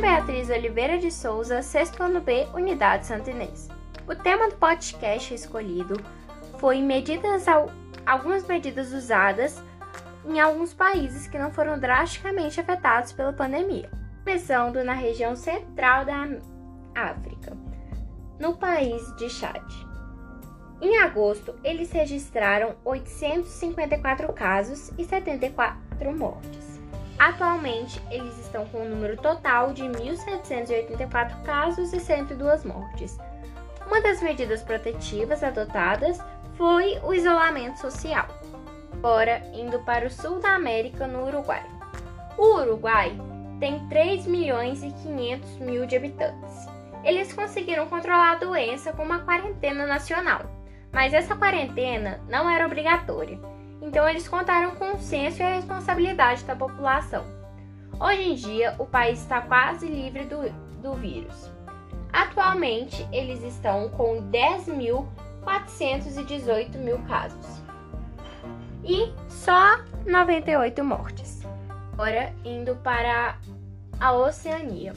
Beatriz Oliveira de Souza, sexto ano B, Unidade Santinês. O tema do podcast escolhido foi medidas algumas medidas usadas em alguns países que não foram drasticamente afetados pela pandemia, começando na região central da África, no país de Chad. Em agosto, eles registraram 854 casos e 74 mortes. Atualmente, eles estão com um número total de 1.784 casos e 102 mortes. Uma das medidas protetivas adotadas foi o isolamento social. Agora, indo para o sul da América, no Uruguai. O Uruguai tem 3 milhões e 500 mil de habitantes. Eles conseguiram controlar a doença com uma quarentena nacional, mas essa quarentena não era obrigatória então eles contaram com o senso e a responsabilidade da população. Hoje em dia, o país está quase livre do, do vírus. Atualmente, eles estão com 10.418 mil casos e só 98 mortes. Agora, indo para a Oceania.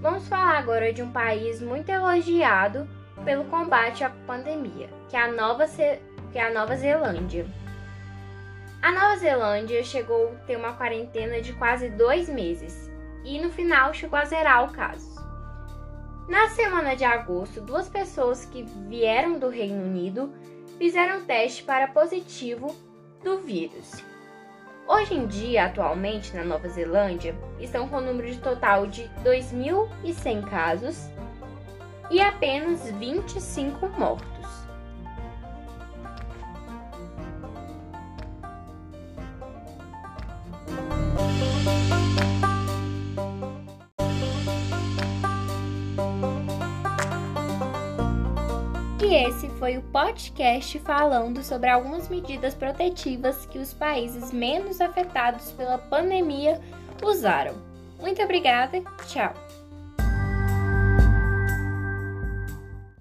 Vamos falar agora de um país muito elogiado pelo combate à pandemia, que é a Nova, que é a Nova Zelândia. A Nova Zelândia chegou a ter uma quarentena de quase dois meses e no final chegou a zerar o caso. Na semana de agosto, duas pessoas que vieram do Reino Unido fizeram teste para positivo do vírus. Hoje em dia, atualmente na Nova Zelândia, estão com o número de total de 2.100 casos e apenas 25 mortos. E esse foi o podcast falando sobre algumas medidas protetivas que os países menos afetados pela pandemia usaram. Muito obrigada, tchau!